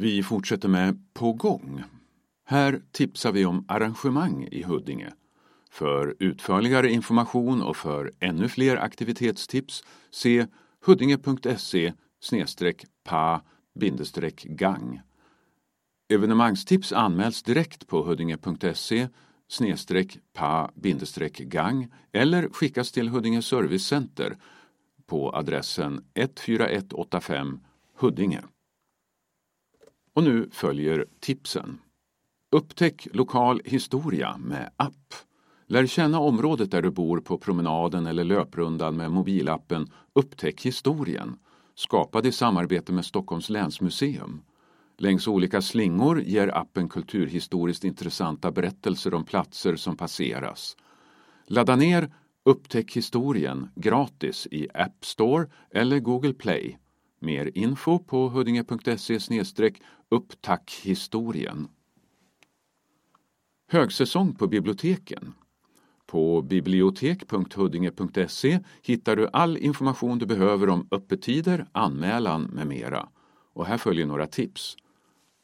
Vi fortsätter med På gång. Här tipsar vi om arrangemang i Huddinge. För utförligare information och för ännu fler aktivitetstips se huddinge.se pa-gang. Evenemangstips anmäls direkt på huddinge.se pa-gang eller skickas till Huddinge Service Center på adressen 14185 Huddinge. Och nu följer tipsen. Upptäck lokal historia med app. Lär känna området där du bor på promenaden eller löprundan med mobilappen Upptäck historien, skapad i samarbete med Stockholms länsmuseum. Längs olika slingor ger appen kulturhistoriskt intressanta berättelser om platser som passeras. Ladda ner Upptäck historien gratis i App Store eller Google Play. Mer info på huddinge.se upptackhistorien. Högsäsong på biblioteken. På bibliotek.huddinge.se hittar du all information du behöver om öppettider, anmälan med mera. Och här följer några tips.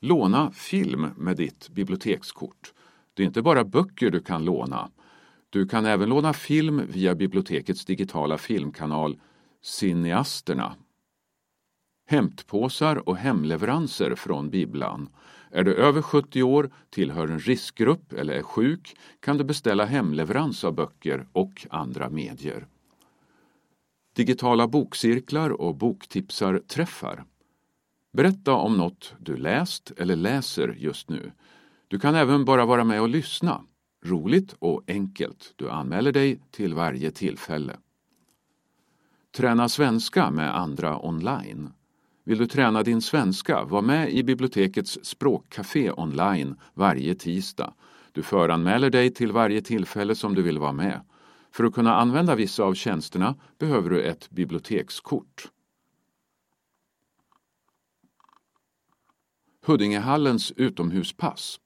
Låna film med ditt bibliotekskort. Det är inte bara böcker du kan låna. Du kan även låna film via bibliotekets digitala filmkanal Cineasterna. Hämtpåsar och hemleveranser från bibblan. Är du över 70 år, tillhör en riskgrupp eller är sjuk kan du beställa hemleverans av böcker och andra medier. Digitala bokcirklar och boktipsarträffar. Berätta om något du läst eller läser just nu. Du kan även bara vara med och lyssna. Roligt och enkelt. Du anmäler dig till varje tillfälle. Träna svenska med andra online. Vill du träna din svenska? Var med i bibliotekets språkcafé online varje tisdag. Du föranmäler dig till varje tillfälle som du vill vara med. För att kunna använda vissa av tjänsterna behöver du ett bibliotekskort. Huddingehallens utomhuspass.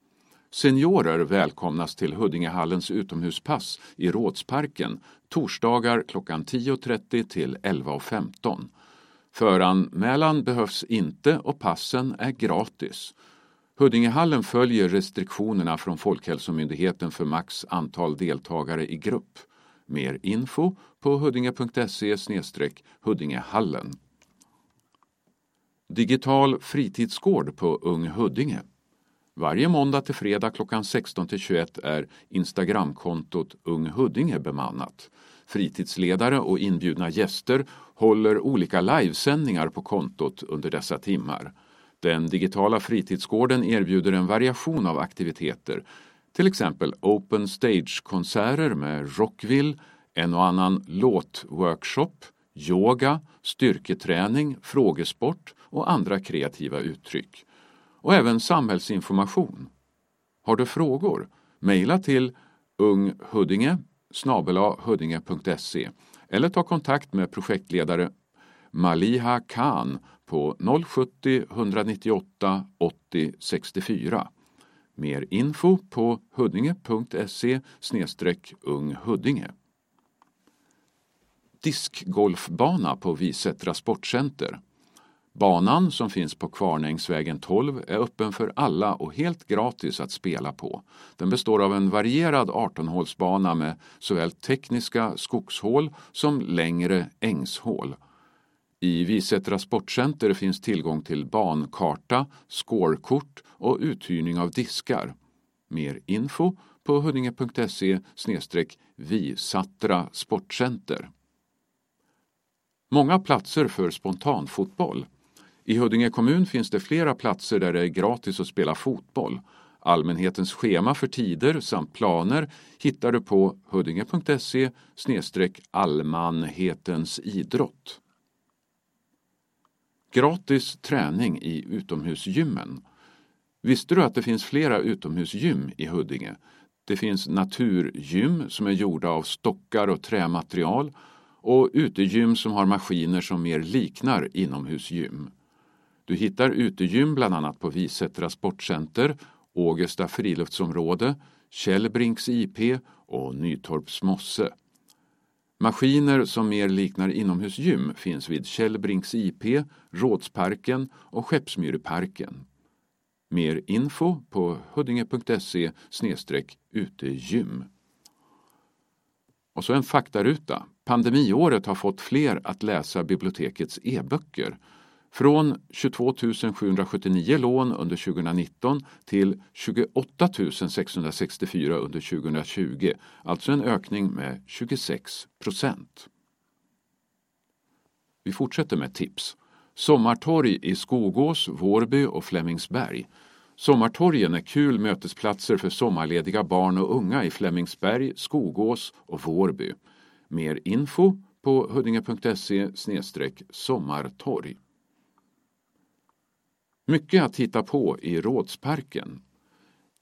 Seniorer välkomnas till Huddingehallens utomhuspass i Rådsparken torsdagar klockan 10.30 till 11.15. Föranmälan behövs inte och passen är gratis. Huddingehallen följer restriktionerna från Folkhälsomyndigheten för max antal deltagare i grupp. Mer info på huddinge.se huddingehallen. Digital fritidsgård på Ung Huddinge. Varje måndag till fredag klockan 16 till 21 är Instagramkontot Ung Huddinge bemannat. Fritidsledare och inbjudna gäster håller olika livesändningar på kontot under dessa timmar. Den digitala fritidsgården erbjuder en variation av aktiviteter, till exempel open stage-konserter med Rockville, en och annan låtworkshop, yoga, styrketräning, frågesport och andra kreativa uttryck. Och även samhällsinformation. Har du frågor? Mejla till unghuddinge huddinge.se eller ta kontakt med projektledare Maliha Khan på 070 198 80 64. Mer info på huddinge.se unghuddinge. Diskgolfbana på Visättra Sportcenter. Banan som finns på Kvarnängsvägen 12 är öppen för alla och helt gratis att spela på. Den består av en varierad 18-hålsbana med såväl tekniska skogshål som längre ängshål. I Visättra Sportcenter finns tillgång till bankarta, skårkort och uthyrning av diskar. Mer info på huddinge.se visattra sportcenter. Många platser för spontanfotboll. I Huddinge kommun finns det flera platser där det är gratis att spela fotboll. Allmänhetens schema för tider samt planer hittar du på huddinge.se allmänhetens idrott. Gratis träning i utomhusgymmen. Visste du att det finns flera utomhusgym i Huddinge? Det finns naturgym som är gjorda av stockar och trämaterial och utegym som har maskiner som mer liknar inomhusgym. Du hittar utegym bland annat på Visättra Sportcenter, Ågesta friluftsområde, Källbrinks IP och Nytorps mosse. Maskiner som mer liknar inomhusgym finns vid Källbrinks IP, Rådsparken och Skeppsmyreparken. Mer info på huddinge.se utegym. Och så en faktaruta. Pandemiåret har fått fler att läsa bibliotekets e-böcker. Från 22 779 lån under 2019 till 28 664 under 2020, alltså en ökning med 26 procent. Vi fortsätter med tips. Sommartorg i Skogås, Vårby och Flemingsberg. Sommartorgen är kul mötesplatser för sommarlediga barn och unga i Flemingsberg, Skogås och Vårby. Mer info på huddinge.se sommartorg. Mycket att hitta på i Rådsparken.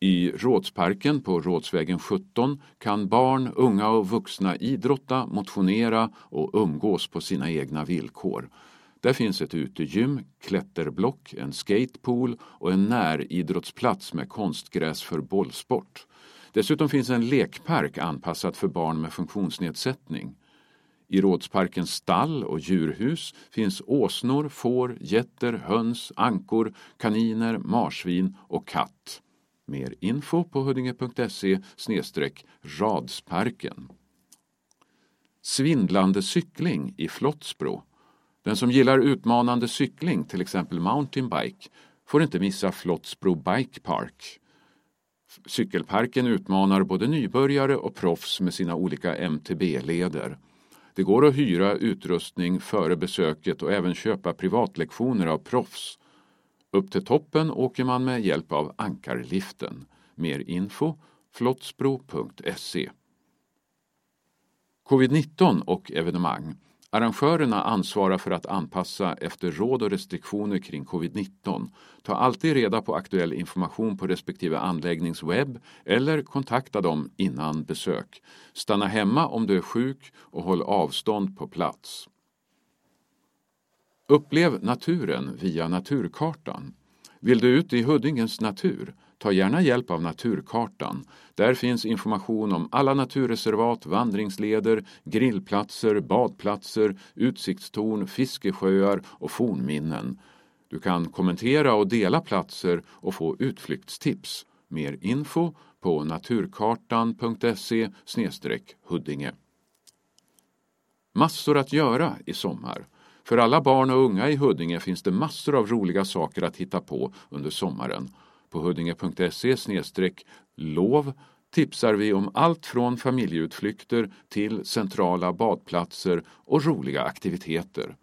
I Rådsparken på Rådsvägen 17 kan barn, unga och vuxna idrotta, motionera och umgås på sina egna villkor. Där finns ett utegym, klätterblock, en skatepool och en näridrottsplats med konstgräs för bollsport. Dessutom finns en lekpark anpassad för barn med funktionsnedsättning. I Rådsparkens stall och djurhus finns åsnor, får, getter, höns, ankor, kaniner, marsvin och katt. Mer info på huddinge.se radsparken. Svindlande cykling i Flottsbro. Den som gillar utmanande cykling, till exempel mountainbike, får inte missa Flottsbro Bike Park. Cykelparken utmanar både nybörjare och proffs med sina olika MTB-leder. Det går att hyra utrustning före besöket och även köpa privatlektioner av proffs. Upp till toppen åker man med hjälp av ankarliften. Mer info flottsbro.se Covid-19 och evenemang. Arrangörerna ansvarar för att anpassa efter råd och restriktioner kring covid-19. Ta alltid reda på aktuell information på respektive anläggnings webb eller kontakta dem innan besök. Stanna hemma om du är sjuk och håll avstånd på plats. Upplev naturen via Naturkartan. Vill du ut i Huddingens natur? Ta gärna hjälp av Naturkartan. Där finns information om alla naturreservat, vandringsleder, grillplatser, badplatser, utsiktstorn, fiskesjöar och fornminnen. Du kan kommentera och dela platser och få utflyktstips. Mer info på naturkartan.se Huddinge. Massor att göra i sommar. För alla barn och unga i Huddinge finns det massor av roliga saker att hitta på under sommaren. På huddinge.se lov tipsar vi om allt från familjeutflykter till centrala badplatser och roliga aktiviteter.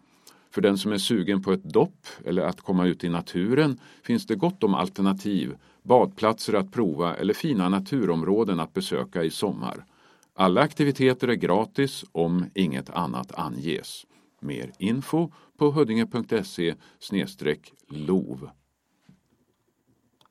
För den som är sugen på ett dopp eller att komma ut i naturen finns det gott om alternativ, badplatser att prova eller fina naturområden att besöka i sommar. Alla aktiviteter är gratis om inget annat anges. Mer info på huddinge.se lov.